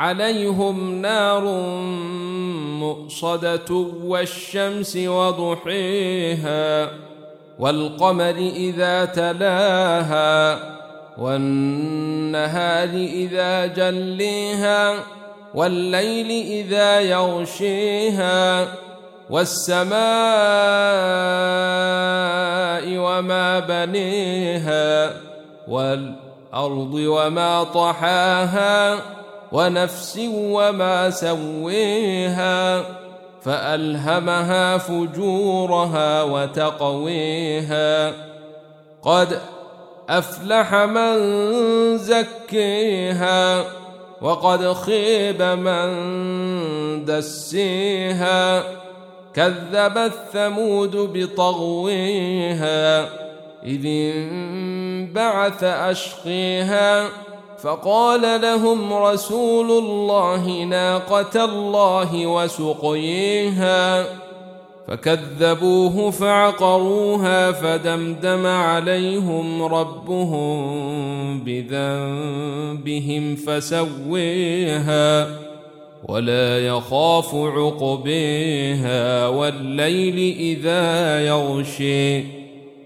عليهم نار مؤصدة والشمس وضحيها والقمر إذا تلاها والنهار إذا جليها والليل إذا يغشيها والسماء وما بنيها والأرض وما طحاها ونفس وما سويها فألهمها فجورها وتقويها. قد أفلح من زكيها وقد خيب من دسيها. كذبت ثمود بطغويها إذ انبعث أشقيها فقال لهم رسول الله ناقة الله وسقيها. فكذبوه فعقروها فدمدم عليهم ربهم بذنبهم فسويها ولا يخاف عقبيها والليل إذا يغشي.